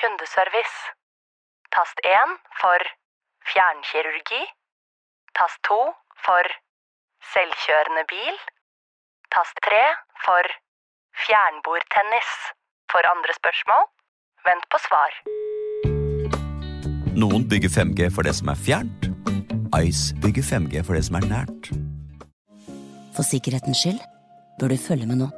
Kundeservice. Tast 1 for fjernkirurgi. Tast 2 for selvkjørende bil. Tast 3 for fjernbordtennis. For andre spørsmål, vent på svar. Noen bygger 5G for det som er fjernt. Ice bygger 5G for det som er nært. For sikkerhetens skyld bør du følge med nå.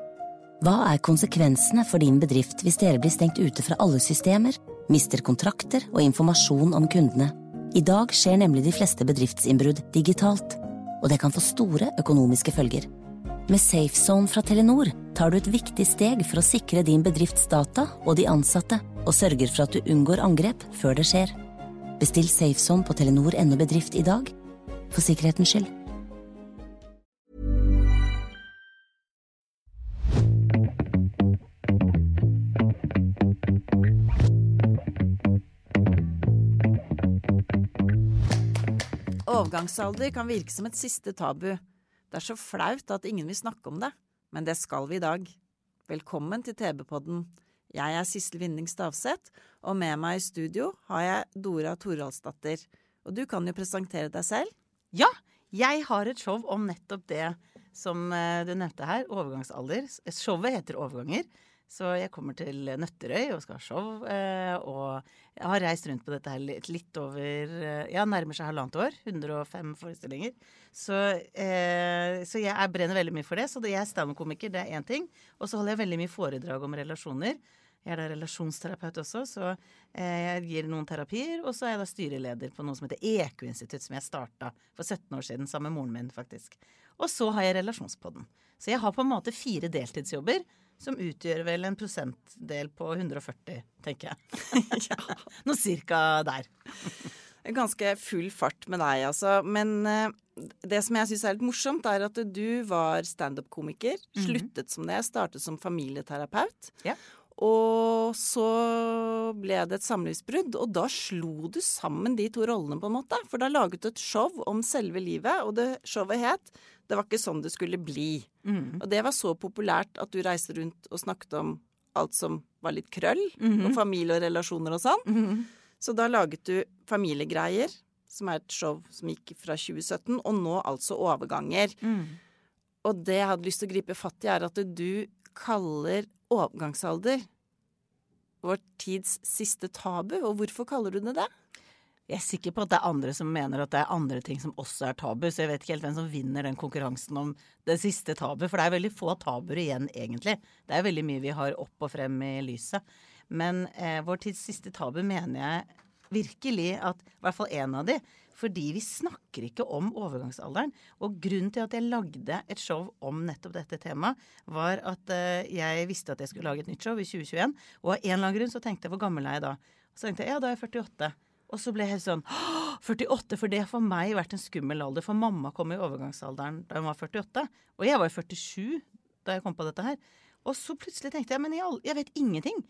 Hva er konsekvensene for din bedrift hvis dere blir stengt ute fra alle systemer, mister kontrakter og informasjon om kundene? I dag skjer nemlig de fleste bedriftsinnbrudd digitalt, og det kan få store økonomiske følger. Med SafeZone fra Telenor tar du et viktig steg for å sikre din bedrifts data og de ansatte, og sørger for at du unngår angrep før det skjer. Bestill SafeZone på telenor.no bedrift i dag, for sikkerhetens skyld. Overgangsalder kan virke som et siste tabu. Det er så flaut at ingen vil snakke om det, men det skal vi i dag. Velkommen til TV-podden. Jeg er Sissel Vinding Stavseth, og med meg i studio har jeg Dora Toralsdatter. Og du kan jo presentere deg selv. Ja, jeg har et show om nettopp det som eh, du nevnte her, overgangsalder. Showet heter Overganger. Så jeg kommer til Nøtterøy og skal ha show. eh, Og jeg har reist rundt på dette her litt, litt over eh, Ja, nærmer seg halvannet år. 105 forestillinger. Så, eh, så jeg er- brenner veldig mye for det. Så det, jeg er standup-komiker, det er én ting. Og så holder jeg veldig mye foredrag om relasjoner. Jeg er da relasjonsterapeut også, så eh, jeg gir noen terapier. Og så er jeg da styreleder på noe som heter EQ-institutt, som jeg starta for 17 år siden sammen med moren min, faktisk. Og så har jeg Relasjonspodden. Så jeg har på en måte fire deltidsjobber. Som utgjør vel en prosentdel på 140, tenker jeg. Noe cirka der. Ganske full fart med deg, altså. Men eh, det som jeg syns er litt morsomt, er at du var standup-komiker. Sluttet som det, startet som familieterapeut. Ja. Og så ble det et samlivsbrudd, og da slo du sammen de to rollene, på en måte. For da laget du et show om selve livet, og det showet het 'Det var ikke sånn det skulle bli'. Og det var så populært at du reiste rundt og snakket om alt som var litt krøll, og familie og relasjoner og sånn. Så da laget du Familiegreier, som er et show som gikk fra 2017, og nå altså Overganger. Og det jeg hadde lyst til å gripe fatt i, er at du kaller overgangsalder vår tids siste tabu. Og hvorfor kaller du det det? Jeg er sikker på at det er andre som mener at det er andre ting som også er tabu, så jeg vet ikke helt hvem som vinner den konkurransen om det siste tabu. For det er veldig få tabuer igjen, egentlig. Det er veldig mye vi har opp og frem i lyset. Men eh, vår tids siste tabu mener jeg virkelig at I hvert fall én av de. Fordi vi snakker ikke om overgangsalderen. Og grunnen til at jeg lagde et show om nettopp dette temaet, var at eh, jeg visste at jeg skulle lage et nytt show i 2021. Og av en eller annen grunn så tenkte jeg hvor gammel er jeg da? Så tenkte jeg ja, da er jeg 48. Og så ble jeg helt sånn 48, for det har for meg vært en skummel alder. For mamma kom i overgangsalderen da hun var 48. Og jeg var jo 47 da jeg kom på dette her. Og så plutselig tenkte jeg men jeg, jeg vet ingenting.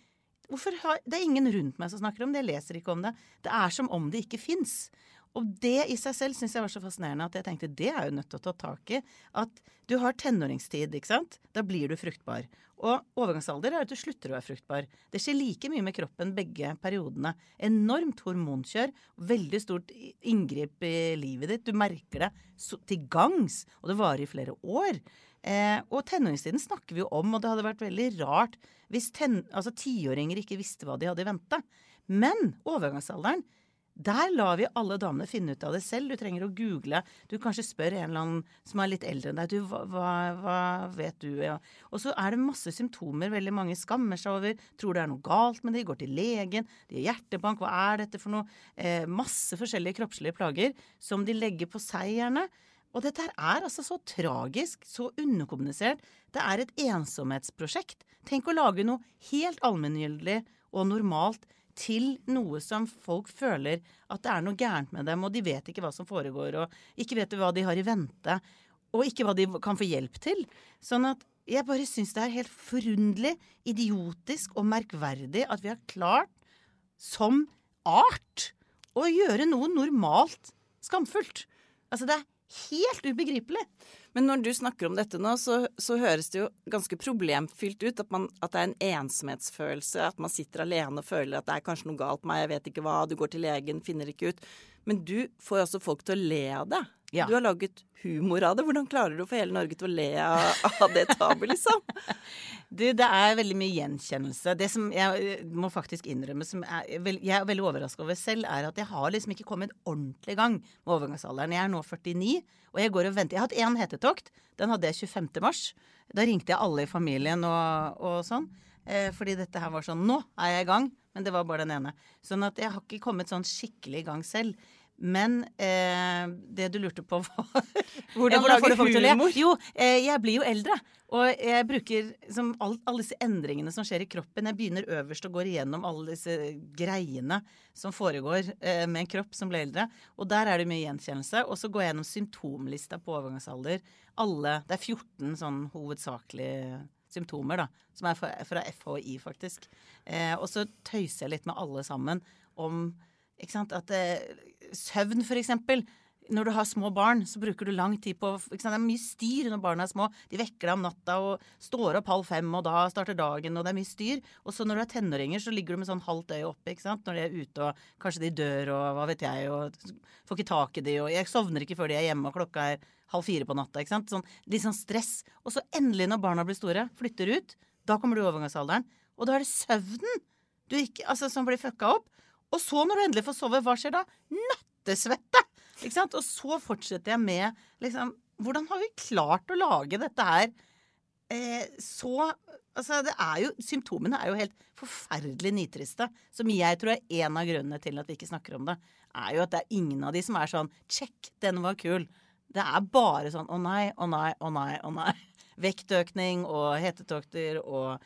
Har, Det er ingen rundt meg som snakker om det. Jeg leser ikke om det. Det er som om det ikke fins. Og det i seg selv syns jeg var så fascinerende at jeg tenkte det er jo nødt til å ta tak i. At du har tenåringstid, ikke sant. Da blir du fruktbar. Og overgangsalder er at du slutter å være fruktbar. Det skjer like mye med kroppen begge periodene. Enormt hormonkjør. Veldig stort inngrip i livet ditt. Du merker det til gangs, og det varer i flere år. Eh, og tenåringstiden snakker vi jo om, og det hadde vært veldig rart hvis ten, altså tiåringer ikke visste hva de hadde i vente. Men overgangsalderen, der lar vi alle damene finne ut av det selv. Du trenger å google. Du kanskje spør en eller annen som er litt eldre enn deg. Du, hva, hva, vet du? Ja. Og så er det masse symptomer veldig mange skammer seg over. Tror det er noe galt med de, Går til legen. De har hjertebank. Hva er dette for noe? Eh, masse forskjellige kroppslige plager som de legger på seg gjerne. Og dette her er altså så tragisk, så underkommunisert. Det er et ensomhetsprosjekt. Tenk å lage noe helt allmenngyldig og normalt til noe som folk føler at det er noe gærent med dem, og de vet ikke hva som foregår, og ikke vet hva de har i vente, og ikke hva de kan få hjelp til. Sånn at jeg bare syns det er helt forunderlig, idiotisk og merkverdig at vi har klart, som art, å gjøre noe normalt skamfullt. Altså, det er helt ubegripelig. Men når du snakker om dette nå, så, så høres det jo ganske problemfylt ut. At, man, at, det er en ensomhetsfølelse. At man sitter alene og føler at det er kanskje noe galt med meg, jeg vet ikke hva. Du går til legen, finner ikke ut. Men du får jo også folk til å le av det. Ja. Du har laget humor av det. Hvordan klarer du å få hele Norge til å le av, det tabet, liksom? Du, det er veldig mye gjenkjennelse. Det som jeg må faktisk innrømme, som er, jeg er veldig overraska over selv, er at jeg har liksom ikke kommet ordentlig i gang med overgangsalderen. Jeg er nå 49, og jeg går og venter. Jeg har hatt én hetetokt. Den hadde jeg 25. mars. Da ringte jeg alle i familien og, og sånn. Eh, fordi dette her var sånn Nå er jeg i gang. Men det var bare den ene. Sånn at jeg har ikke kommet sånn skikkelig i gang selv. Men eh, det du lurte på var Hvordan hvordan får du folk til å le? Jo, eh, jeg blir jo eldre. Og jeg bruker som alt, alle disse endringene som skjer i kroppen. Jeg begynner øverst og går igjennom alle disse greiene som foregår eh, med en kropp som blir eldre. Og der er det mye gjenkjennelse. Og så går jeg gjennom symptomlista på overgangsalder. Alle Det er 14 sånn hovedsakelige symptomer, da. Som er fra, fra FHI, faktisk. Eh, og så tøyser jeg litt med alle sammen om ikke sant, at eh, Søvn, eksempel. Når du har små barn, så bruker du lang tid på? Det er mye styr når barna er små. De vekker deg om natta og står opp halv fem, og da starter dagen, og det er mye styr. Og så når du er tenåringer, så ligger du med sånn halvt øye oppe, ikke sant. Når de er ute, og kanskje de dør, og hva vet jeg, og får ikke tak i de, og jeg sovner ikke før de er hjemme, og klokka er halv fire på natta, ikke sant. Sånn, litt sånn stress. Og så endelig, når barna blir store, flytter ut, da kommer du i overgangsalderen. Og da er det søvnen du ikke, altså, som blir fucka opp. Og så, når du endelig får sove, hva skjer da? Nattesvette! Ikke sant? Og så fortsetter jeg med liksom Hvordan har vi klart å lage dette her eh, så Altså, det er jo Symptomene er jo helt forferdelig nitriste. Som jeg tror er en av grunnene til at vi ikke snakker om det. Er jo at det er ingen av de som er sånn Check, den var kul. Det er bare sånn å nei, å nei, å nei, å nei. Vektøkning og hetetokter og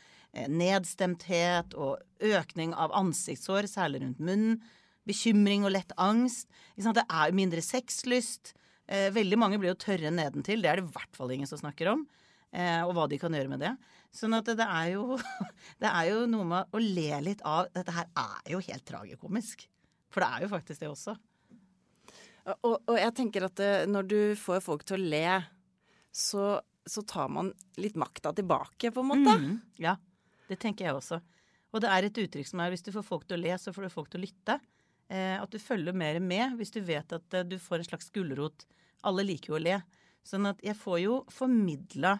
nedstemthet og økning av ansiktshår, særlig rundt munnen. Bekymring og lett angst. Det er mindre sexlyst. Eh, veldig mange blir jo tørre nedentil. Det er det i hvert fall ingen som snakker om. Eh, og hva de kan gjøre med det. Sånn at det, er jo, det er jo noe med å le litt av Dette her er jo helt tragikomisk. For det er jo faktisk det også. Og, og jeg tenker at eh, når du får folk til å le, så, så tar man litt makta tilbake, på en måte. Mm, ja, det tenker jeg også. Og det er et uttrykk som er hvis du får folk til å le, så får du folk til å lytte. Eh, at du følger mer med hvis du vet at eh, du får en slags gulrot. Alle liker jo å le. Sånn at jeg får jo formidla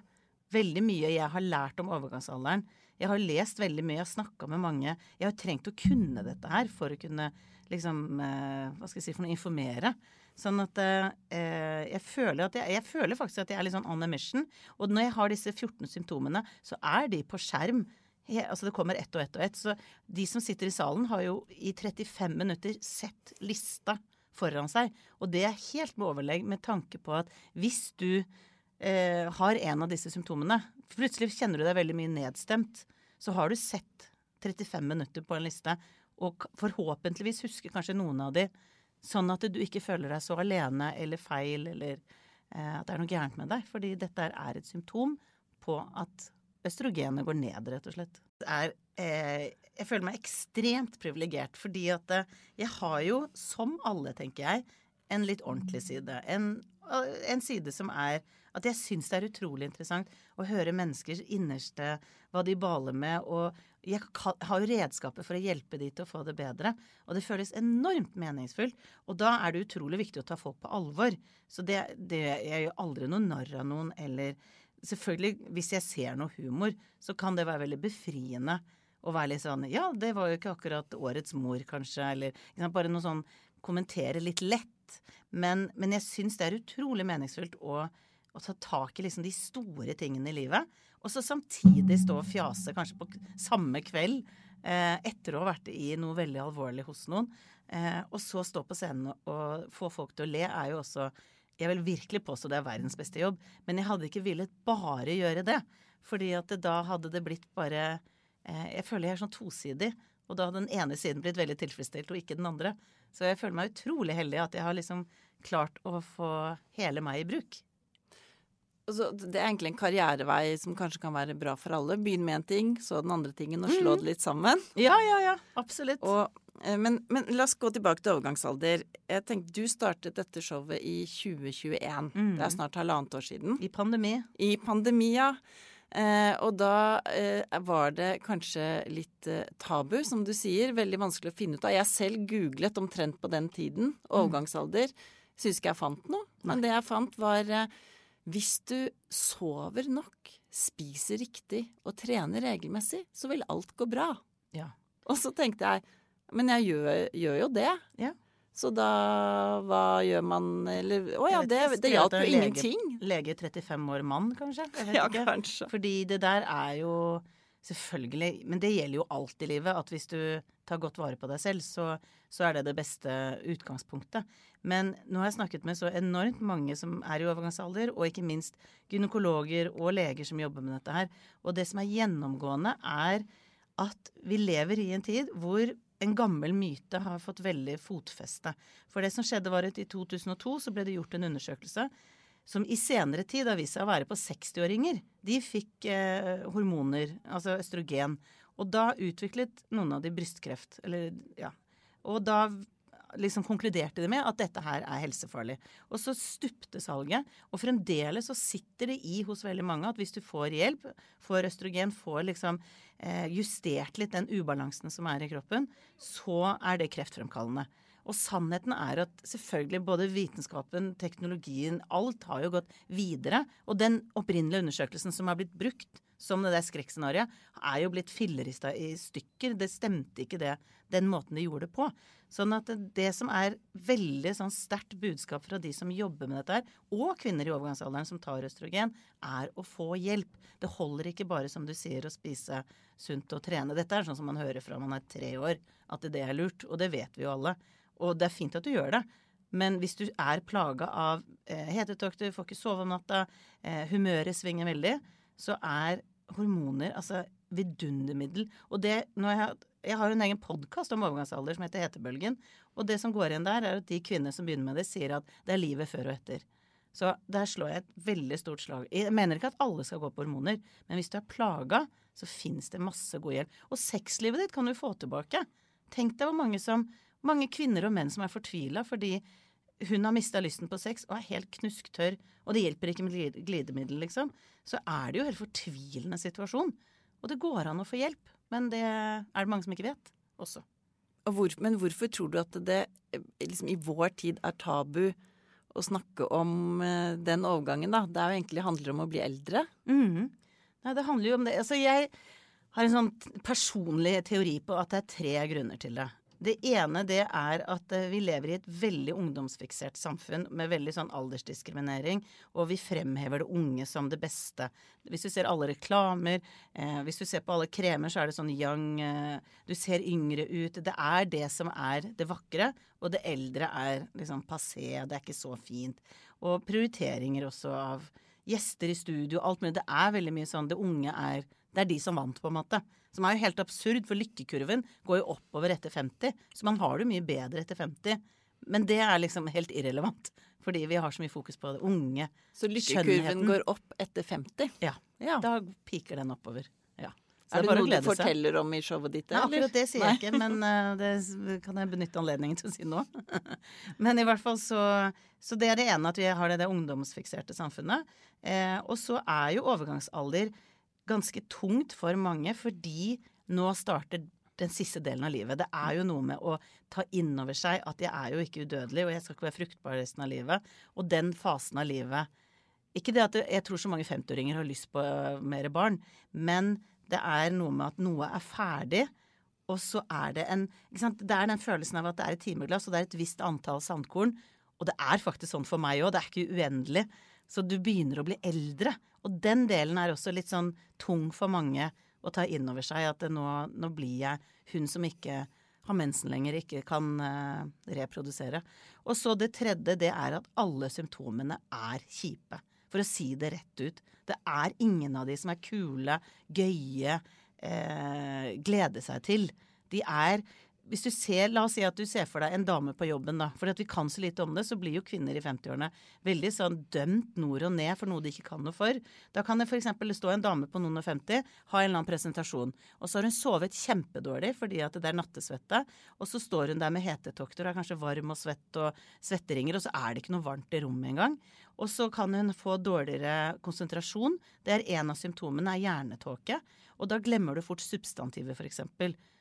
veldig mye jeg har lært om overgangsalderen. Jeg har lest veldig mye, jeg har snakka med mange. Jeg har trengt å kunne dette her for å kunne liksom eh, Hva skal jeg si for noe informere. Sånn at eh, jeg, føler at jeg, jeg føler faktisk at jeg er litt sånn on a mission. Og når jeg har disse 14 symptomene, så er de på skjerm. Altså Det kommer ett og ett og ett. Så de som sitter i salen, har jo i 35 minutter sett lista foran seg. Og det er helt med overlegg med tanke på at hvis du eh, har en av disse symptomene, plutselig kjenner du deg veldig mye nedstemt, så har du sett 35 minutter på en liste, og forhåpentligvis husker kanskje noen av de, sånn at du ikke føler deg så alene eller feil, eller eh, at det er noe gærent med deg. Fordi dette er et symptom på at østrogenet går ned, rett og slett. Er, eh, jeg føler meg ekstremt privilegert, fordi at eh, jeg har jo, som alle, tenker jeg, en litt ordentlig side. En, en side som er at jeg syns det er utrolig interessant å høre menneskers innerste, hva de baler med. Og jeg har jo redskaper for å hjelpe de til å få det bedre. Og det føles enormt meningsfullt. Og da er det utrolig viktig å ta folk på alvor. Så det, det jeg gjør aldri noe narr av noen eller Selvfølgelig, hvis jeg ser noe humor, så kan det være veldig befriende å være litt sånn Ja, det var jo ikke akkurat årets mor, kanskje, eller bare noe sånn kommentere litt lett. Men, men jeg syns det er utrolig meningsfullt å, å ta tak i liksom de store tingene i livet. Og så samtidig stå og fjase kanskje på samme kveld eh, etter å ha vært i noe veldig alvorlig hos noen. Eh, og så stå på scenen og få folk til å le er jo også Jeg vil virkelig påstå det er verdens beste jobb, men jeg hadde ikke villet bare gjøre det. Fordi at det, da hadde det blitt bare eh, Jeg føler jeg er sånn tosidig. Og da hadde den ene siden blitt veldig tilfredsstilt, og ikke den andre. Så jeg føler meg utrolig heldig at jeg har liksom klart å få hele meg i bruk. Altså, det er egentlig en karrierevei som kanskje kan være bra for alle. Begynn med en ting, så den andre tingen, og slå det litt sammen. Ja, ja, ja. Absolutt. Og, eh, men, men la oss gå tilbake til overgangsalder. Jeg tenkte, Du startet dette showet i 2021. Mm. Det er snart halvannet år siden. I pandemi. I pandemia. Eh, og da eh, var det kanskje litt eh, tabu, som du sier. Veldig vanskelig å finne ut av. Jeg selv googlet omtrent på den tiden. Overgangsalder. Syns ikke jeg fant noe. Men det jeg fant, var eh, hvis du sover nok, spiser riktig og trener regelmessig, så vil alt gå bra. Ja. Og så tenkte jeg Men jeg gjør, gjør jo det. Ja. Så da Hva gjør man Eller Å ja, det, det hjalp jo ingenting. Lege 35 år mann, kanskje? Ja, ikke. kanskje. Fordi det der er jo selvfølgelig Men det gjelder jo alt i livet. At hvis du tar godt vare på deg selv, så, så er det det beste utgangspunktet. Men nå har jeg snakket med så enormt mange som er i overgangsalder, og ikke minst gynekologer og leger som jobber med dette her. Og det som er gjennomgående, er at vi lever i en tid hvor en gammel myte har fått veldig fotfeste. For det som skjedde var at i 2002 så ble det gjort en undersøkelse som i senere tid har vist seg å være på 60-åringer. De fikk eh, hormoner, altså østrogen. Og da utviklet noen av de brystkreft. Eller, ja. Og da liksom konkluderte de med at dette her er helsefarlig. Og så stupte salget. Og fremdeles så sitter det i hos veldig mange at hvis du får hjelp, får østrogen, får liksom eh, justert litt den ubalansen som er i kroppen, så er det kreftfremkallende. Og sannheten er at selvfølgelig både vitenskapen, teknologien, alt har jo gått videre. Og den opprinnelige undersøkelsen som har blitt brukt som det der skrekkscenarioet, er jo blitt fillerista i stykker. Det stemte ikke det, den måten de gjorde det på. Sånn at det, som er veldig sånn sterkt budskap fra de som jobber med dette her, og kvinner i overgangsalderen som tar østrogen, er å få hjelp. Det holder ikke bare, som du sier, å spise sunt og trene. Dette er sånn som man hører fra man er tre år, at det er lurt. Og det vet vi jo alle. Og det er fint at du gjør det. Men hvis du er plaga av eh, hetetokter, får ikke sove om natta, eh, humøret svinger veldig, så er hormoner altså vidundermiddel. Og det, når jeg, jeg har en egen podkast om overgangsalder som heter Hetebølgen. Og det som går igjen der, er at de kvinner som begynner med det, sier at det er livet før og etter. Så der slår jeg et veldig stort slag. Jeg mener ikke at alle skal gå på hormoner, men hvis du er plaga, så fins det masse god hjelp. Og sexlivet ditt kan du få tilbake. Tenk deg hvor mange, som, mange kvinner og menn som er fortvila fordi hun har mista lysten på sex og er helt knusktørr, og det hjelper ikke med glidemiddel, liksom. Så er det jo en helt fortvilende situasjon. Og det går an å få hjelp, men det er det mange som ikke vet også. Og hvor, men hvorfor tror du at det eh, liksom, i vår tid er tabu å snakke om eh, den overgangen, da? Det er jo egentlig handler om å bli eldre. Mhm. Nei, det handler jo om det. Altså, jeg har en sånn personlig teori på at det er tre grunner til det. Det ene det er at eh, vi lever i et veldig ungdomsfiksert samfunn med veldig sånn aldersdiskriminering, og vi fremhever det unge som det beste. Hvis du ser alle reklamer, eh, hvis du ser på alle kremer, så er det sånn young eh, Du ser yngre ut. Det er det som er det vakre, og det eldre er liksom passé, det er ikke så fint. Og prioriteringer også av gjester i studio, alt mulig. Det er veldig mye sånn det unge er Det er de som vant, på en måte. Som er jo helt absurd, for lykkekurven går jo oppover etter 50. Så man har det jo mye bedre etter 50. Men det er liksom helt irrelevant. Fordi vi har så mye fokus på det unge. Så lykkekurven går opp etter 50. Ja. Ja. Da piker den oppover. Ja. Så Er det å noe du forteller om i showet ditt? Nei, akkurat det sier jeg ikke, men uh, det kan jeg benytte anledningen til å si nå. men i hvert fall så Så det er det ene, at vi har det, det ungdomsfikserte samfunnet. Eh, og så er jo overgangsalder ganske tungt for mange, fordi nå starter den siste delen av livet. Det er jo noe med å ta inn over seg at jeg er jo ikke udødelig, og jeg skal ikke være fruktbar resten av livet. Og den fasen av livet Ikke det at jeg tror så mange 50-åringer har lyst på øh, mer barn, men det er noe med at noe er ferdig, og så er det en? Det er den følelsen av at det er et timeglass, og det er et visst antall sandkorn. Og det er faktisk sånn for meg òg, det er ikke uendelig. Så du begynner å bli eldre. Og den delen er også litt sånn tung for mange å ta inn over seg. At nå, nå blir jeg hun som ikke har mensen lenger, ikke kan uh, reprodusere. Og så det tredje, det er at alle symptomene er kjipe. For å si det rett ut. Det er ingen av de som er kule, gøye, eh, glede seg til. De er hvis du ser, La oss si at du ser for deg en dame på jobben, da. For at vi kan så lite om det, så blir jo kvinner i 50-årene veldig sånn dømt nord og ned for noe de ikke kan noe for. Da kan det f.eks. stå en dame på noen og 50, ha en eller annen presentasjon, og så har hun sovet kjempedårlig fordi at det er nattesvette, og så står hun der med hetetokter og er kanskje varm og svett og svetteringer, og så er det ikke noe varmt i rommet engang. Og så kan hun få dårligere konsentrasjon. Det er en av symptomene, er hjernetåke. Og da glemmer du fort substantivet, f.eks.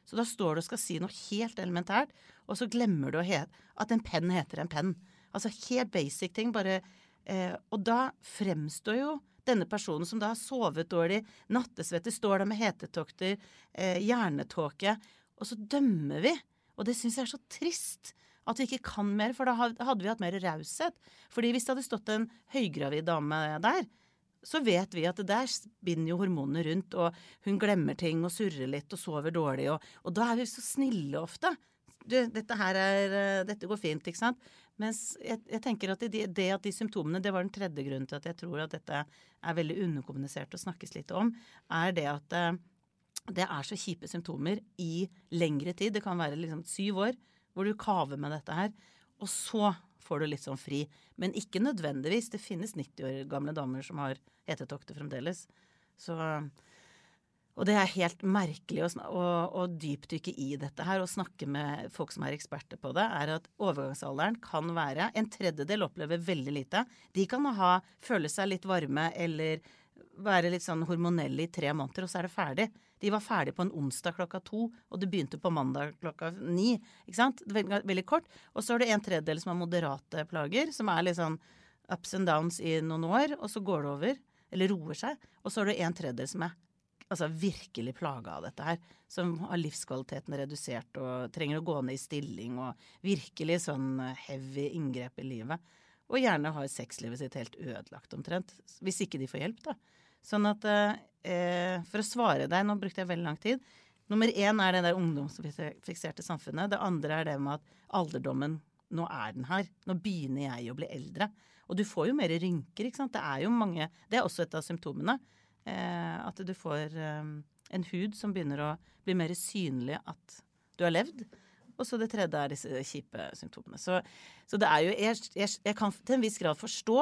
Så da står du og skal si noe helt elementært, og så glemmer du at en penn heter en penn. Altså helt basic ting. bare eh, Og da fremstår jo denne personen som da har sovet dårlig, nattesvette, står der med hetetokter, eh, hjernetåke, og så dømmer vi. Og det syns jeg er så trist. At vi ikke kan mer, for da hadde vi hatt mer raushet. Fordi hvis det hadde stått en høygravid dame der, så vet vi at det der spinner jo hormonene rundt, og hun glemmer ting og surrer litt og sover dårlig, og, og da er vi så snille ofte. Du, dette her er eh, Dette går fint, ikke sant? Mens jeg, jeg tenker at det, det, at de symptomene Det var den tredje grunnen til at jeg tror at dette er veldig underkommunisert og snakkes litt om, er det at eh, det er så kjipe symptomer i lengre tid. Det kan være liksom syv år hvor du kaver med dette her. Og så får du litt sånn fri. Men ikke nødvendigvis. Det finnes 90 år gamle damer som har hetetokter fremdeles. Så og det er helt merkelig å, å, å, dypdykke i dette her og snakke med folk som er eksperter på det, er at overgangsalderen kan være En tredjedel opplever veldig lite. De kan ha, føle seg litt varme eller være litt sånn hormonelle i tre måneder, og så er det ferdig. De var ferdig på en onsdag klokka to, og det begynte på mandag klokka ni. Ikke sant? Veldig, veldig kort. Og så er det en tredjedel som har moderate plager, som er litt sånn ups and downs i noen år, og så går det over. Eller roer seg. Og så er det en tredjedel som er altså virkelig plaga av dette her. Som har livskvaliteten redusert og trenger å gå ned i stilling og virkelig sånn heavy inngrep i livet. Og gjerne har sexlivet sitt helt ødelagt omtrent. Hvis ikke de får hjelp, da. Sånn at eh, For å svare deg, nå brukte jeg veldig lang tid. Nummer én er det der ungdomsfikserte samfunnet. Det andre er det med at alderdommen Nå er den her. Nå begynner jeg å bli eldre. Og du får jo mer rynker, ikke sant. Det er jo mange Det er også et av symptomene. Eh, at du får eh, en hud som begynner å bli mer synlig at du har levd. Og så det tredje er disse kjipe symptomene. Så, så det er jo jeg, jeg, jeg kan til en viss grad forstå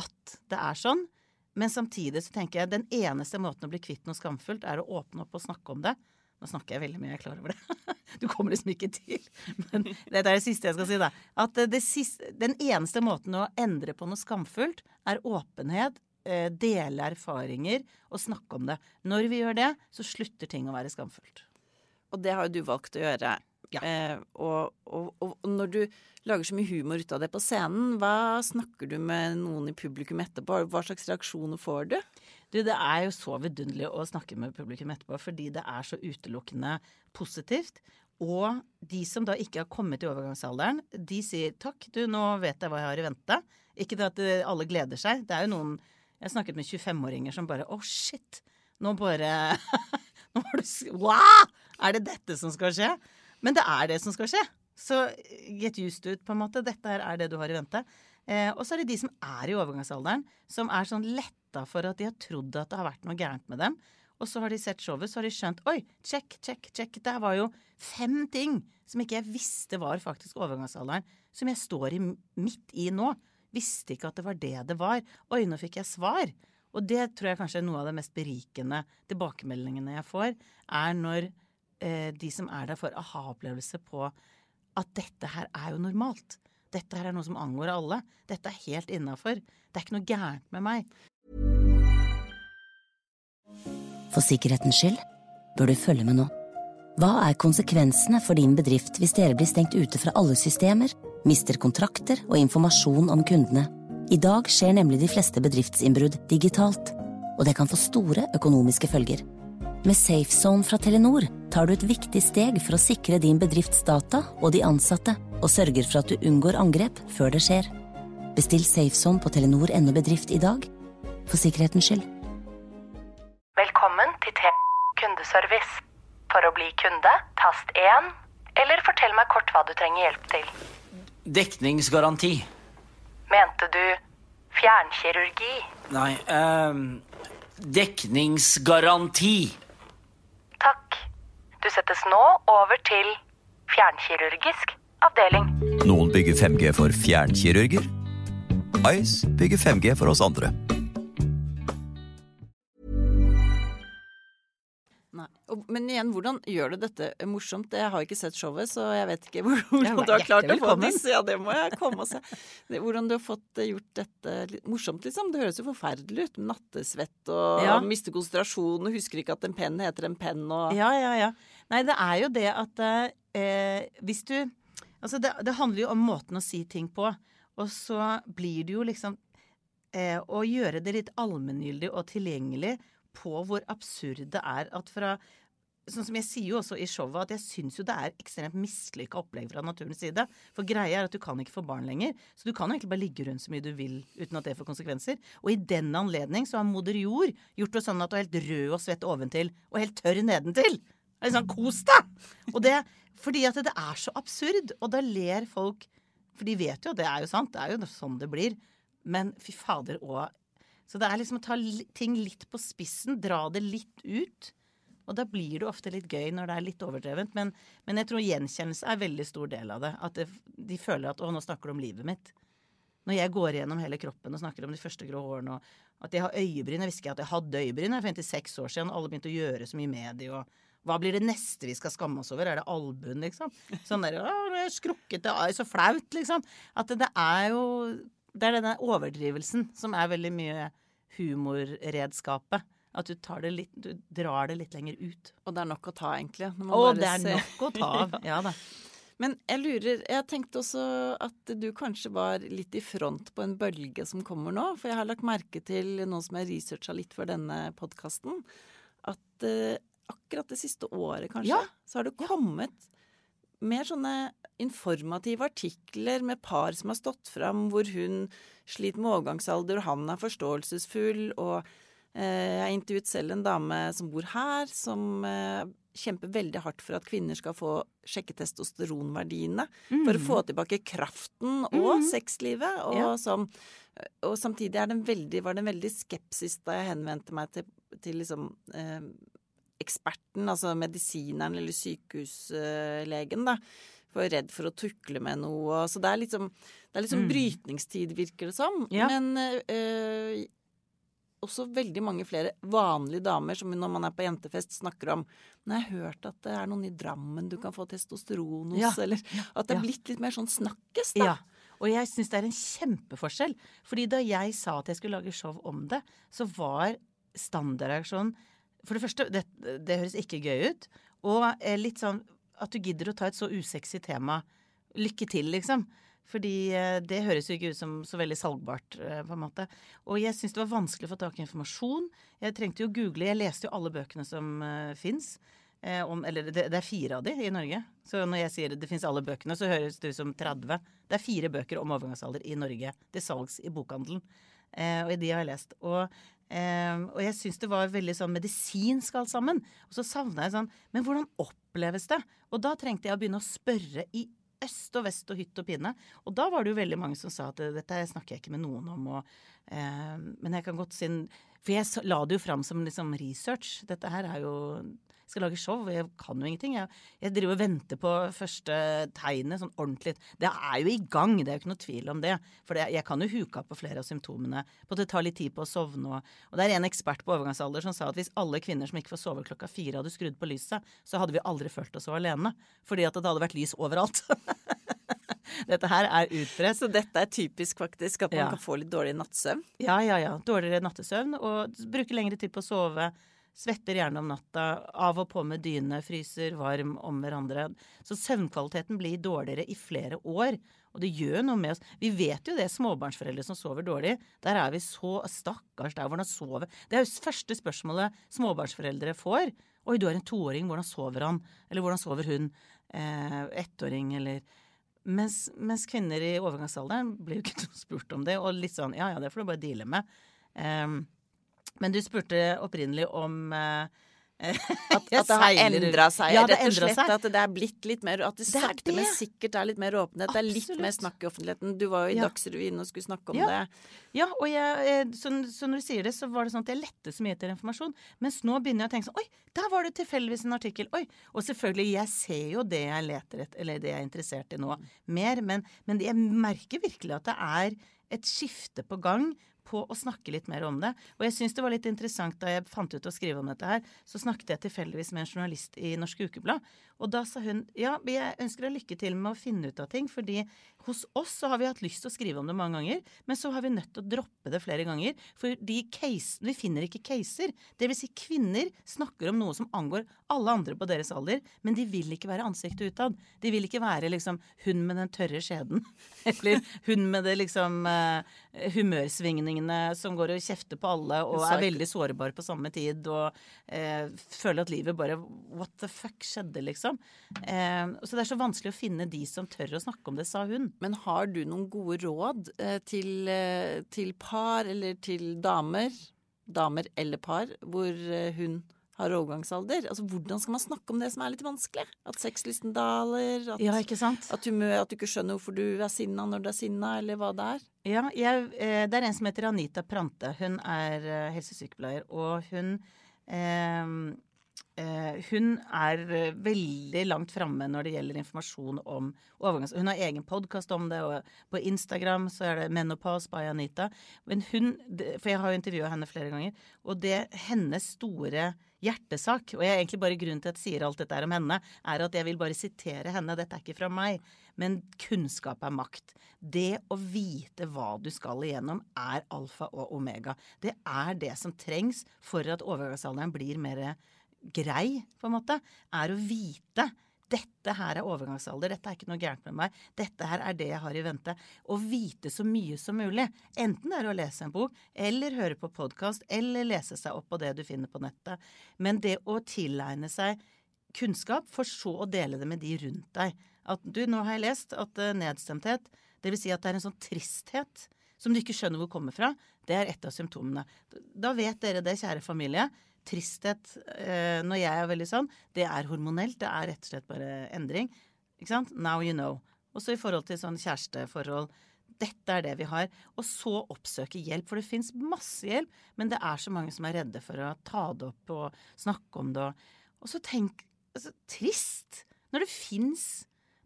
at det er sånn. Men samtidig så tenker jeg den eneste måten å bli kvitt noe skamfullt, er å åpne opp og snakke om det. Nå snakker jeg veldig mye, jeg er klar over det. Du kommer liksom ikke til. Men dette er det siste jeg skal si, da. At siste, den eneste måten å endre på noe skamfullt, er åpenhet, eh, dele erfaringer og snakke om det. Når vi gjør det, så slutter ting å være skamfullt. Og det har jo du valgt å gjøre. Ja. Eh, og, og, og, når du lager så mye humor ut av det på scenen, hva snakker du med noen i publikum etterpå? Hva slags reaksjoner får du? Du, Det er jo så vidunderlig å snakke med publikum etterpå, fordi det er så utelukkende positivt. Og de som da ikke har kommet i overgangsalderen, de sier takk, du, nå vet jeg hva jeg har i vente. Ikke det at alle gleder seg. Det er jo noen Jeg har snakket med 25-åringer som bare Å, oh, shit! Nå bare Nå har du Wow! Er det dette som skal skje? Men det er det som skal skje. Så get used to it, på en måte. Dette her er det du har i vente. Eh, og så er det de som er i overgangsalderen, som er sånn letta for at de har trodd at det har vært noe gærent med dem. Og så har de sett showet, så har de skjønt Oi, check, check, check. Det var jo fem ting som ikke jeg visste var faktisk overgangsalderen. Som jeg står i, midt i nå. Visste ikke at det var det det var. Oi, nå fikk jeg svar. Og det tror jeg kanskje er noe av det mest berikende tilbakemeldingene jeg får, er når de som er der, får aha-opplevelse på at dette her er jo normalt. Dette her er noe som angår alle. Dette er helt innafor. Det er ikke noe gærent med meg. For sikkerhetens skyld bør du følge med nå. Hva er konsekvensene for din bedrift hvis dere blir stengt ute fra alle systemer, mister kontrakter og informasjon om kundene? I dag skjer nemlig de fleste bedriftsinnbrudd digitalt, og det kan få store økonomiske følger. Med SafeZone fra Telenor tar du et viktig steg for å sikre din bedrifts data og de ansatte, og sørger for at du unngår angrep før det skjer. Bestill SafeZone på telenor.no bedrift i dag, for sikkerhetens skyld. Velkommen til T kundeservice. For å bli kunde, tast 1, eller fortell meg kort hva du trenger hjelp til. Dekningsgaranti. Mente du fjernkirurgi? Nei, eh, dekningsgaranti. Du settes nå over til fjernkirurgisk avdeling. Noen bygger 5G for fjernkirurger. Ice bygger 5G for oss andre. Nei. Men igjen, hvordan gjør du dette morsomt? Jeg har ikke sett showet, så jeg vet ikke hvordan du har klart å få det. disse. Ja, det må jeg komme og se. Hvordan du har fått eh, gjort dette morsomt, liksom. Det høres jo forferdelig ut. Nattesvett og Ja. miste konsentrasjonen og husker ikke at en penn heter en penn og Ja, ja, ja. Nei, det er jo det at eh, hvis du Altså, det, det handler jo om måten å si ting på. Og så blir det jo liksom eh, å gjøre det litt allmenngyldig og tilgjengelig på hvor absurd det er at fra Sånn som jeg sier jo også i showet, at jeg syns jo det er ekstremt mislykka opplegg fra naturens side. For greia er at du kan ikke få barn lenger, så du kan jo egentlig bare ligge rundt så mye du vil uten at det får konsekvenser. Og i den anledning så har moder jord gjort det sånn at du er helt rød og svett oventil, og helt tørr nedentil. Sånn, Kos deg! Og det fordi at det er så absurd, og da ler folk For de vet jo, det er jo sant, det er jo sånn det blir. Men fy fader òg Så det er liksom å ta ting litt på spissen, dra det litt ut. Og da blir det ofte litt gøy når det er litt overdrevent. Men, men jeg tror gjenkjennelse er en veldig stor del av det. At det, de føler at 'å, nå snakker du om livet mitt'. Når jeg går gjennom hele kroppen og snakker om de første grå hårene, og at jeg har øyebryn Jeg visste ikke at jeg hadde øyebryn for 56 år siden, og alle begynte å gjøre så mye med de, og hva blir det neste vi skal skamme oss over? Er det albuen, liksom? Sånn der, å, skrukket, det er så flaut, liksom. At det, det er jo Det er denne overdrivelsen som er veldig mye humorredskapet. At du tar det litt Du drar det litt lenger ut. Og det er nok å ta, egentlig. Å, det er ser- nok å ta av. Ja da. Men jeg lurer Jeg tenkte også at du kanskje var litt i front på en bølge som kommer nå. For jeg har lagt merke til nå som jeg researcha litt for denne podkasten. At eh, akkurat det siste året, kanskje, Ja. så har det kommet mer sånne informative artikler med par som har stått fram, hvor hun sliter med overgangsalder, og han er forståelsesfull. Og eh, jeg intervjuet selv en dame som bor her, som eh, kjemper veldig hardt for at kvinner skal få sjekke testosteronverdiene. For å få tilbake kraften og sexlivet. Og, Ja. som, og samtidig er det en veldig, var det en veldig skepsis da jeg henvendte meg til, til liksom eh, eksperten, altså medisineren eller sykehuslegen, da. For redd for å tukle med noe. Så det er liksom, det er liksom brytningstid, virker det som. Ja. Men øh, også veldig mange flere vanlige damer som når man er på jentefest snakker om Nå har jeg hørt at det er noen i Drammen du kan få testosteron hos, Ja, eller at det er blitt litt mer sånn snakkes, da. Ja. Og jeg syns det er en kjempeforskjell. Fordi da jeg sa at jeg skulle lage show om det, så var standardreaksjonen For det første, det, det høres ikke gøy ut. Og eh, litt sånn at du gidder å ta et så usexy tema. Lykke til, liksom. Fordi eh, det høres jo ikke ut som så veldig salgbart, eh, på en måte. Og jeg syns det var vanskelig å få tak i informasjon. Jeg trengte jo å google. Jeg leste jo alle bøkene som uh, fins. Om, eller det, det er fire av de i Norge. Så når jeg sier det fins alle bøkene, så høres det ut som 30. Det er fire bøker om overgangsalder i Norge til salgs i bokhandelen. Eh, og de har jeg lest. Og, eh, og jeg syns det var veldig sånn medisinsk alt sammen. Og så savna jeg sånn Men hvordan oppleves det? Og da trengte jeg å begynne å spørre i øst og vest og hytt og pinne. Og da var det jo veldig mange som sa at dette snakker jeg ikke med noen om. Og, eh, men jeg kan godt si For jeg la det jo fram som liksom research. Dette her er jo skal lage show, jeg kan jo ingenting. Jeg, jeg driver og venter på første tegnet sånn ordentlig. Det er jo i gang, det er jo ikke noe tvil om det. For det, jeg kan jo huke opp på flere av symptomene. På at det tar litt tid på å sovne. Og, og det er en ekspert på overgangsalder som sa at hvis alle kvinner som ikke får sove klokka fire, hadde skrudd på lyset, så hadde vi aldri følt oss så alene. Fordi at det hadde vært lys overalt. Dette her er utbredt. Så dette er typisk, faktisk, at man Ja. kan få litt dårlig nattsøvn. Ja, ja, ja. Dårligere nattesøvn og bruker lengre tid på å sove. Svetter gjerne om natta. Av og på med dyne. Fryser varm om hverandre. Så søvnkvaliteten blir dårligere i flere år. Og det gjør noe med oss. Vi vet jo det, småbarnsforeldre som sover dårlig. Der er vi så Stakkars deg, hvordan sover Det er jo første spørsmålet småbarnsforeldre får. Oi, du er en toåring, hvordan sover han? Eller hvordan sover hun? Eh, ettåring, eller mens, mens kvinner i overgangsalderen blir jo ikke spurt om det. Og litt sånn ja ja, det får du bare deale med. Ehm, men du spurte opprinnelig om eh, At, at det har endra seg, Ja, rett og slett. seg. At det er blitt litt mer At det Det sakte, det. men sikkert er litt mer åpenhet. Det er litt mer snakk i offentligheten. Du var jo i Ja. Dagsrevyen og skulle snakke om Ja. det. Ja, og jeg, eh, så, så når du sier det, så var det sånn at jeg lette så mye etter informasjon. Mens nå begynner jeg å tenke sånn Oi, der var det tilfeldigvis en artikkel. Oi. Og selvfølgelig, jeg ser jo det jeg leter etter, eller det jeg er interessert i nå, mer. Men, men jeg merker virkelig at det er et skifte på gang på å snakke litt mer om det. Og jeg syns det var litt interessant da jeg fant ut å skrive om dette her, så snakket jeg tilfeldigvis med en journalist i Norsk Ukeblad. Og da sa hun ja, jeg ønsker deg lykke til med å finne ut av ting, fordi hos oss så har vi hatt lyst til å skrive om det mange ganger, men så har vi nødt til å droppe det flere ganger. For case, vi finner ikke caser. Det vil si kvinner snakker om noe som angår alle andre på deres alder, men de vil ikke være ansiktet utad. De vil ikke være liksom hun med den tørre skjeden. Eller hun med det liksom eh, humørsvingningene som går og kjefter på alle og er veldig sårbar på samme tid og eh, føler at livet bare What the fuck skjedde, liksom? Eh, så det er så vanskelig å finne de som tør å snakke om det, sa hun. Men har du noen gode råd eh, til, eh, til par eller til damer, damer eller par, hvor eh, hun har overgangsalder? Altså, Hvordan skal man snakke om det som er litt vanskelig? At sexlysten daler? At, Ja, ikke sant? at, du, at du ikke skjønner hvorfor du er sinna når du er sinna, eller hva det er? Ja, jeg, det er en som heter Anita Prante. Hun er helsesykepleier, og hun eh, hun er eh, veldig langt framme når det gjelder informasjon om overgangs... Hun har egen podkast om det, og på Instagram så er det Menopause by Anita. Men hun, For jeg har jo intervjua henne flere ganger, og det hennes store hjertesak, og jeg er egentlig bare grunnen til at jeg sier alt dette om henne, er at jeg vil bare sitere henne. Dette er ikke fra meg, men kunnskap er makt. Det å vite hva du skal igjennom, er alfa og omega. Det er det som trengs for at overgangsalderen blir mer grei, på en måte. Er å vite. Dette her er overgangsalder, dette er ikke noe gærent med meg. Dette her er det jeg har i vente. Å vite så mye som mulig. Enten det er å lese en bok, eller høre på podkast, eller lese seg opp på det du finner på nettet. Men det å tilegne seg kunnskap, for så å dele det med de rundt deg. At du, nå har jeg lest at eh, nedstemthet, vil si at det er en sånn tristhet som du ikke skjønner hvor kommer fra, det er et av symptomene. Da vet dere det, kjære familie. Tristhet eh, når jeg er veldig sånn, det er hormonelt. Det er rett og slett bare endring. Ikke sant? Now you know. Også i forhold til sånn kjæresteforhold. Dette er det vi har. Og så oppsøke hjelp, for det fins masse hjelp, men det er så mange som er redde for å ta det opp og snakke om det. Og så tenk altså, Trist! Når det fins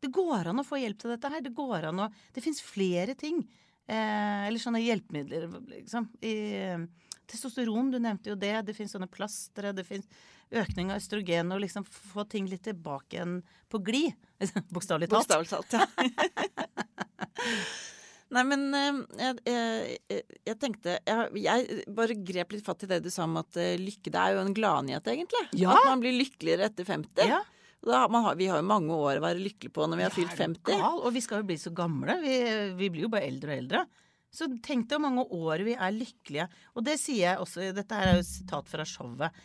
Det går an å få hjelp til dette her. Det går an å Det fins flere ting. Eh, eller sånne hjelpemidler, liksom. I, testosteron, du nevnte jo det. Det fins sånne plastre. Det fins økning av østrogen. Og liksom få ting litt tilbake igjen på glid. Bokstavelig talt. Bokstavelig talt, ja. Nei, men eh, jeg, jeg, jeg, jeg tenkte jeg, jeg bare grep litt fatt i det du sa om at eh, lykke Det er jo en gladnyhet, egentlig. Ja. At man blir lykkeligere etter 50. Ja. Da, har man, har- vi har jo mange år å være lykkelig på når vi har fylt 50. Gal, og vi skal jo bli så gamle. Vi, vi blir jo bare eldre og eldre. Så tenk deg hvor mange år vi er lykkelige. Og det sier jeg også, dette her er jo et sitat fra showet.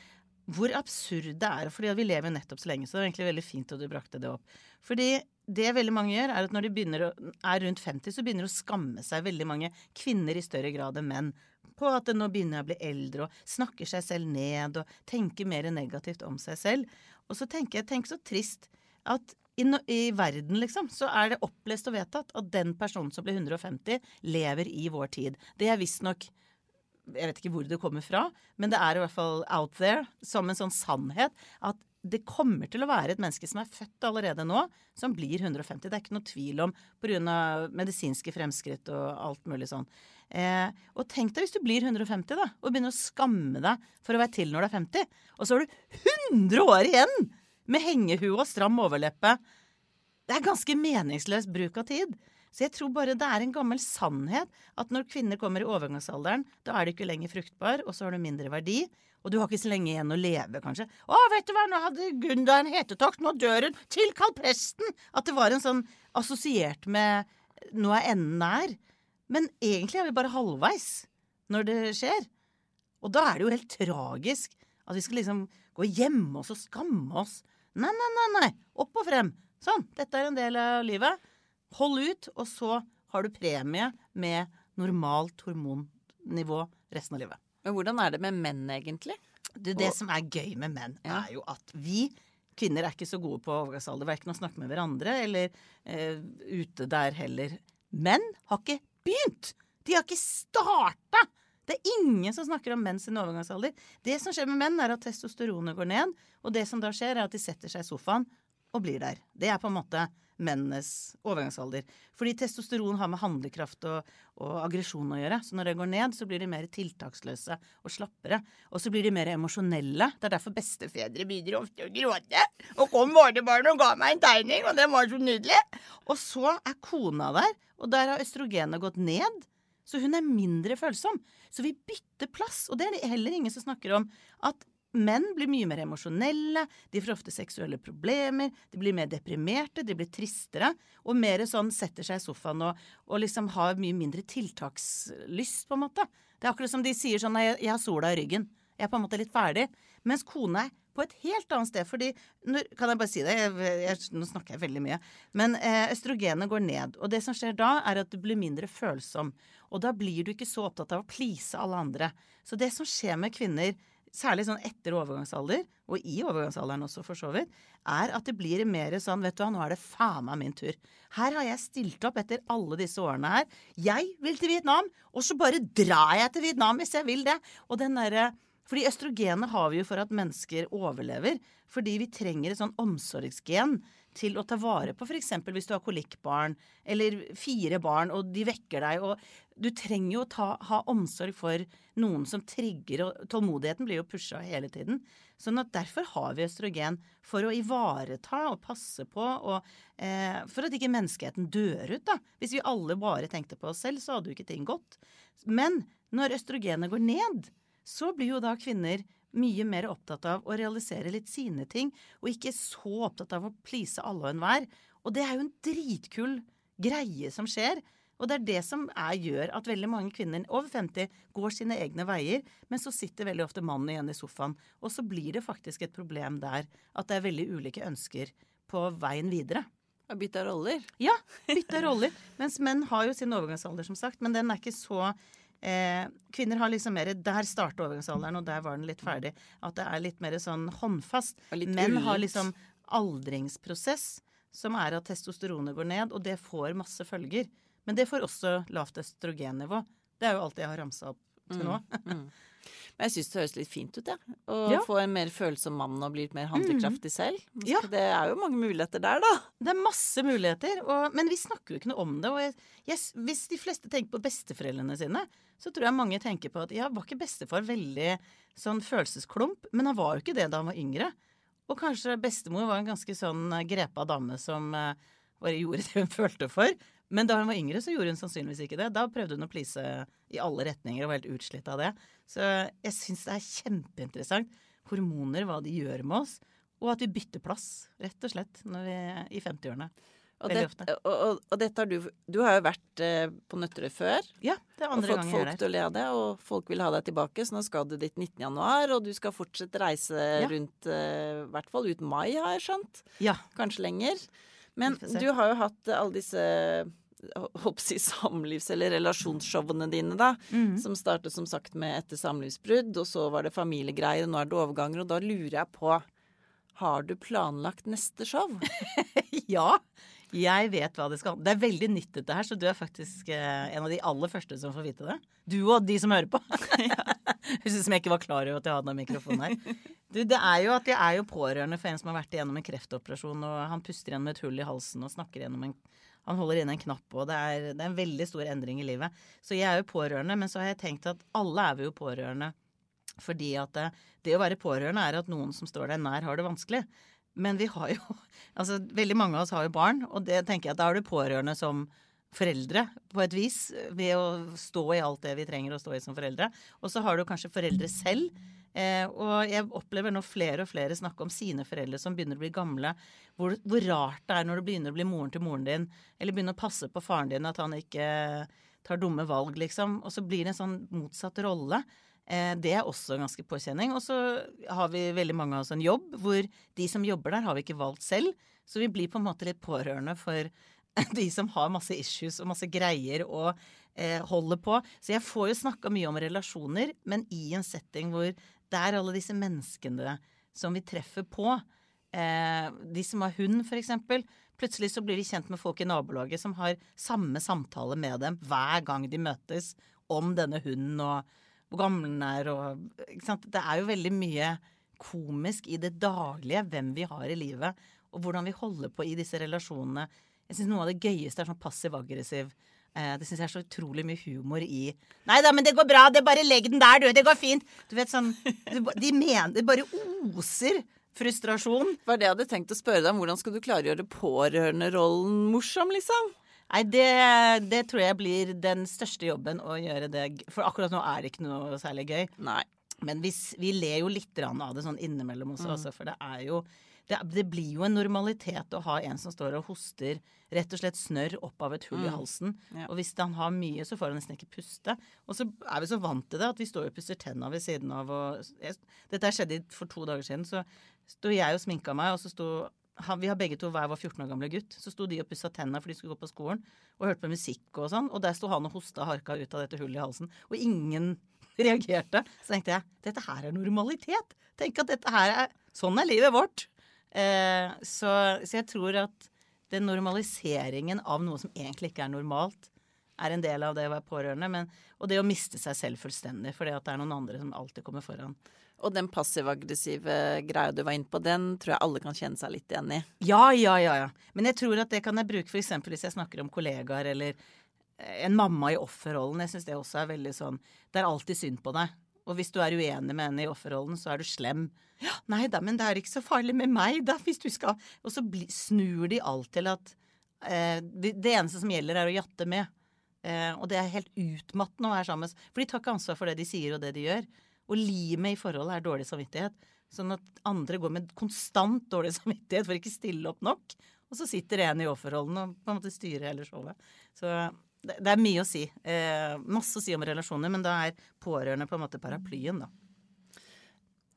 Hvor absurd det er. fordi vi lever jo nettopp så lenge, så det er egentlig veldig fint at du brakte det opp. Fordi det veldig mange gjør, er at når de begynner å, er rundt 50, så begynner de å skamme seg veldig mange kvinner i større grad enn menn. På at nå begynner jeg å bli eldre og snakker seg selv ned og tenker mer negativt om seg selv. Og så tenker jeg, tenk så trist at i, no- i verden, liksom, så er det opplest og vedtatt at den personen som blir 150, lever i vår tid. Det er visstnok Jeg vet ikke hvor det kommer fra, men det er i hvert fall out there som en sånn sannhet at det kommer til å være et menneske som er født allerede nå, som blir 150. Det er ikke noe tvil om pga. medisinske fremskritt og alt mulig sånn. Eh, og tenk deg hvis du blir 150 da, og begynner å skamme deg for å være til når du er 50, og så har du 100 år igjen med hengehue og stram overleppe. Det er ganske meningsløs bruk av tid. Så jeg tror bare det er en gammel sannhet at når kvinner kommer i overgangsalderen, da er du ikke lenger fruktbar, og så har du mindre verdi. Og du har ikke så lenge igjen å leve, kanskje. Å, vet du hva, nå hadde Gunda en hetetokt, nå dør hun! Tilkall presten! At det var en sånn assosiert med nå er enden nær. Men egentlig er vi bare halvveis når det skjer. Og da er det jo helt tragisk at vi skal liksom gå og gjemme oss og skamme oss. Nei, nei, nei, nei. Opp og frem. Sånn. Dette er en del av livet. Hold ut, og så har du premie med normalt hormonnivå resten av livet. Men hvordan er det med menn, egentlig? Du, det som er gøy med menn, er jo at vi kvinner er ikke så gode på overgangsalder. Verken å snakke med hverandre eller eh, ute der heller. Menn har ikke begynt! De har ikke starta! Det er ingen som snakker om menn sin overgangsalder. Det som skjer med menn, er at testosteronet går ned. Og det som da skjer, er at de setter seg i sofaen og blir der. Det er på en måte mennenes overgangsalder. Fordi testosteron har med handlekraft og, og aggresjon å gjøre. Så når det går ned, så blir de mer tiltaksløse og slappere. Og så blir de mer emosjonelle. Det er derfor bestefedre begynner ofte å gråte. Og kom barnebarnet og ga meg en tegning, og det var så nydelig. Og så er kona der, og der har østrogenet gått ned. Så hun er mindre følsom. Så vi bytter plass. Og det er det heller ingen som snakker om. At menn blir mye mer emosjonelle, de får ofte seksuelle problemer, de blir mer deprimerte, de blir tristere, og mer sånn setter seg i sofaen og, og liksom har mye mindre tiltakslyst, på en måte. Det er akkurat som de sier sånn jeg, jeg har sola i ryggen. Jeg er på en måte litt ferdig. Mens kone er på et helt annet sted. fordi, når, Kan jeg bare si det? Jeg, jeg, nå snakker jeg veldig mye. Men eh, østrogenet går ned. Og det som skjer da, er at du blir mindre følsom. Og da blir du ikke så opptatt av å please alle andre. Så det som skjer med kvinner, særlig sånn etter overgangsalder, og i overgangsalderen også for så vidt, er at det blir mer sånn vet du hva, nå er det faen meg min tur. Her har jeg stilt opp etter alle disse årene her. Jeg vil til Vietnam, og så bare drar jeg til Vietnam hvis jeg vil det. Og den derre fordi østrogenet har vi jo for at mennesker overlever. Fordi vi trenger et sånn omsorgsgen til å ta vare på f.eks. hvis du har kolikkbarn eller fire barn og de vekker deg. og Du trenger jo å ta, ha omsorg for noen som trigger, og tålmodigheten blir jo pusha hele tiden. Sånn at derfor har vi østrogen for å ivareta og passe på, og eh, for at ikke menneskeheten dør ut. da. Hvis vi alle bare tenkte på oss selv, så hadde jo ikke ting gått. Men når østrogenet går ned, så blir jo da kvinner mye mer opptatt av å realisere litt sine ting, og ikke så opptatt av å please alle og enhver. Og det er jo en dritkul greie som skjer. Og det er det som er, gjør at veldig mange kvinner over 50 går sine egne veier, men så sitter veldig ofte mannen igjen i sofaen. Og så blir det faktisk et problem der at det er veldig ulike ønsker på veien videre. Bytte roller? Ja, bytte roller. Mens menn har jo sin overgangsalder, som sagt, men den er ikke så Eh, kvinner har liksom mer Der starter overgangsalderen, og der var den litt ferdig. At det er litt mer sånn håndfast. Menn har liksom aldringsprosess, som er at testosteronet går ned, og det får masse følger. Men det får også lavt østrogennivå. Det er jo alt jeg har ramsa opp til nå. Mm, mm. Men jeg syns det høres litt fint ut, jeg. Ja. Å Ja. få en mer følsom mann og bli litt mer handlekraftig selv. Ja. Det er jo mange muligheter der, da. Det er masse muligheter, og, men vi snakker jo ikke noe om det. Jeg, jeg, hvis de fleste tenker på besteforeldrene sine, så tror jeg mange tenker på at ja, var ikke bestefar veldig sånn følelsesklump? Men han var jo ikke det da han var yngre. Og kanskje bestemor var en ganske sånn eh, grepa dame som eh, bare gjorde det hun følte for. Men da hun var yngre, så gjorde hun sannsynligvis ikke det. Da prøvde hun å please i alle retninger og var helt utslitt av det. Så jeg syns det er kjempeinteressant. Hormoner, hva de gjør med oss. Og at vi bytter plass, rett og slett, vi i 50-årene. Og, det, og, og, og dette har du Du har jo vært eh, på Nøtterøy før. Ja, det er andre andre jeg er jeg Og fått folk til å le av det, og folk vil ha deg tilbake. Så nå skal du dit 19. januar, og du skal fortsette reise Ja. rundt eh, i hvert fall ut mai, har jeg skjønt. Ja. Kanskje lenger. Men du har jo hatt alle disse håper jeg, samlivs- eller relasjonsshowene dine, da. Mm. Som startet som sagt med etter samlivsbrudd, og så var det familiegreier, og nå er det overganger. Og da lurer jeg på Har du planlagt neste show? ja. Jeg vet hva det skal Det er veldig nytt dette her, så du er faktisk eh, en av de aller første som får vite det. Du og de som hører på. Høres ut som jeg ikke var klar over at jeg hadde den mikrofonen her. Du, det er jo at jeg er jo pårørende for en som har vært igjennom en kreftoperasjon, og han puster igjen med et hull i halsen og snakker gjennom en han holder inne en knapp, og det er, det er en veldig stor endring i livet. Så jeg er jo pårørende, men så har jeg tenkt at alle er vi jo pårørende. Fordi at det, det å være pårørende er at noen som står deg nær, har det vanskelig. Men vi har jo Altså, veldig mange av oss har jo barn, og det tenker jeg at da er du pårørende som foreldre, på et vis, ved å stå i alt det vi trenger å stå i som foreldre. Og så har du kanskje foreldre selv. Eh, og jeg opplever nå flere og flere snakke om sine foreldre som begynner å bli gamle. Hvor, hvor rart det er når du begynner å bli moren til moren din, eller begynner å passe på faren din, at han ikke tar dumme valg, liksom. Og så blir det en sånn motsatt rolle. Eh, det er også ganske påkjenning. Og så har vi veldig mange av oss en jobb hvor de som jobber der, har vi ikke valgt selv. Så vi blir på en måte litt pårørende for de som har masse issues og masse greier og eh, holder på. Så jeg får jo snakka mye om relasjoner, men i en setting hvor det er alle disse menneskene som vi treffer på. Eh, de som har hund, eksempel. Plutselig så blir de kjent med folk i nabolaget som har samme samtale med dem hver gang de møtes om denne hunden og hvor gammel den er og ikke sant? Det er jo veldig mye komisk i det daglige hvem vi har i livet, og hvordan vi holder på i disse relasjonene. Jeg syns noe av det gøyeste er sånn passiv-aggressiv. Eh, det syns jeg er så utrolig mye humor i Nei da, men det går bra, det bare legg den der, du. Det går fint. Du vet sånn De mener Det bare oser frustrasjon. Det var det jeg hadde tenkt å spørre deg om. Hvordan skal du klare å gjøre pårørenderollen morsom, liksom? Nei, det, det, tror jeg blir den største jobben å gjøre det For akkurat nå er det ikke noe særlig gøy. Nei. Men vi, vi ler jo litt av det sånn innimellom også, mm. også for det er jo det, det, blir jo en normalitet å ha en som står og hoster rett og slett snørr opp av et hull mm. i halsen. Ja. Og hvis han har mye, så får han nesten ikke puste. Og så er vi så vant til det at vi står og pusser tenna ved siden av og jeg, Dette skjedde for to dager siden. Så sto jeg og sminka meg, og så sto han, Vi har begge to hver vår 14 år gamle gutt. Så sto de og pussa tenna for de skulle gå på skolen, og hørte på musikk og sånn. Og der sto han og hosta harka ut av dette hullet i halsen. Og ingen reagerte. Så tenkte jeg dette her er normalitet. Tenk at dette her er Sånn er livet vårt. Eh, så, så, jeg tror at den normaliseringen av noe som egentlig ikke er normalt, er en del av det å være pårørende. Men, og det å miste seg selv fullstendig fordi at det er noen andre som alltid kommer foran. Og den passiv-aggressive greia du var inne på, den tror jeg alle kan kjenne seg litt igjen i. Ja, ja, ja. ja. Men jeg tror at det kan jeg bruke f.eks. hvis jeg snakker om kollegaer eller en mamma i offerrollen. Jeg syns det også er veldig sånn Det er alltid synd på deg. Og hvis du er uenig med henne i offerrollen, så er du slem. Ja, nei da, men det er ikke så farlig med meg, da, hvis du skal Og så snur de alt til at eh, det, det, eneste som gjelder, er å jatte med. Eh, og det er helt utmattende å være sammen For de tar ikke ansvar for det de sier og det de gjør. Og limet i forholdet er dårlig samvittighet. Sånn at andre går med konstant dårlig samvittighet for ikke stille opp nok. Og så sitter en i offerholdene og på en måte styrer hele showet. Så det, det er mye å si. Eh, masse å si om relasjoner, men da er pårørende på en måte paraplyen, da.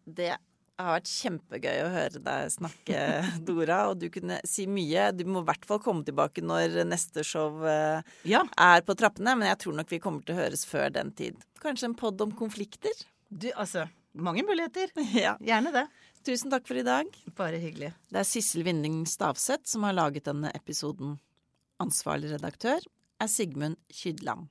Det har vært kjempegøy å høre deg snakke, Dora. Og du kunne si mye. Du må i hvert fall komme tilbake når neste show eh, ja. er på trappene. Men jeg tror nok vi kommer til å høres før den tid. Kanskje en pod om konflikter? Du, altså Mange muligheter. Ja. Gjerne det. Tusen takk for i dag. Bare hyggelig. Det er Sissel Vinding Stavseth som har laget denne episoden. Ansvarlig redaktør er Sigmund Kydland.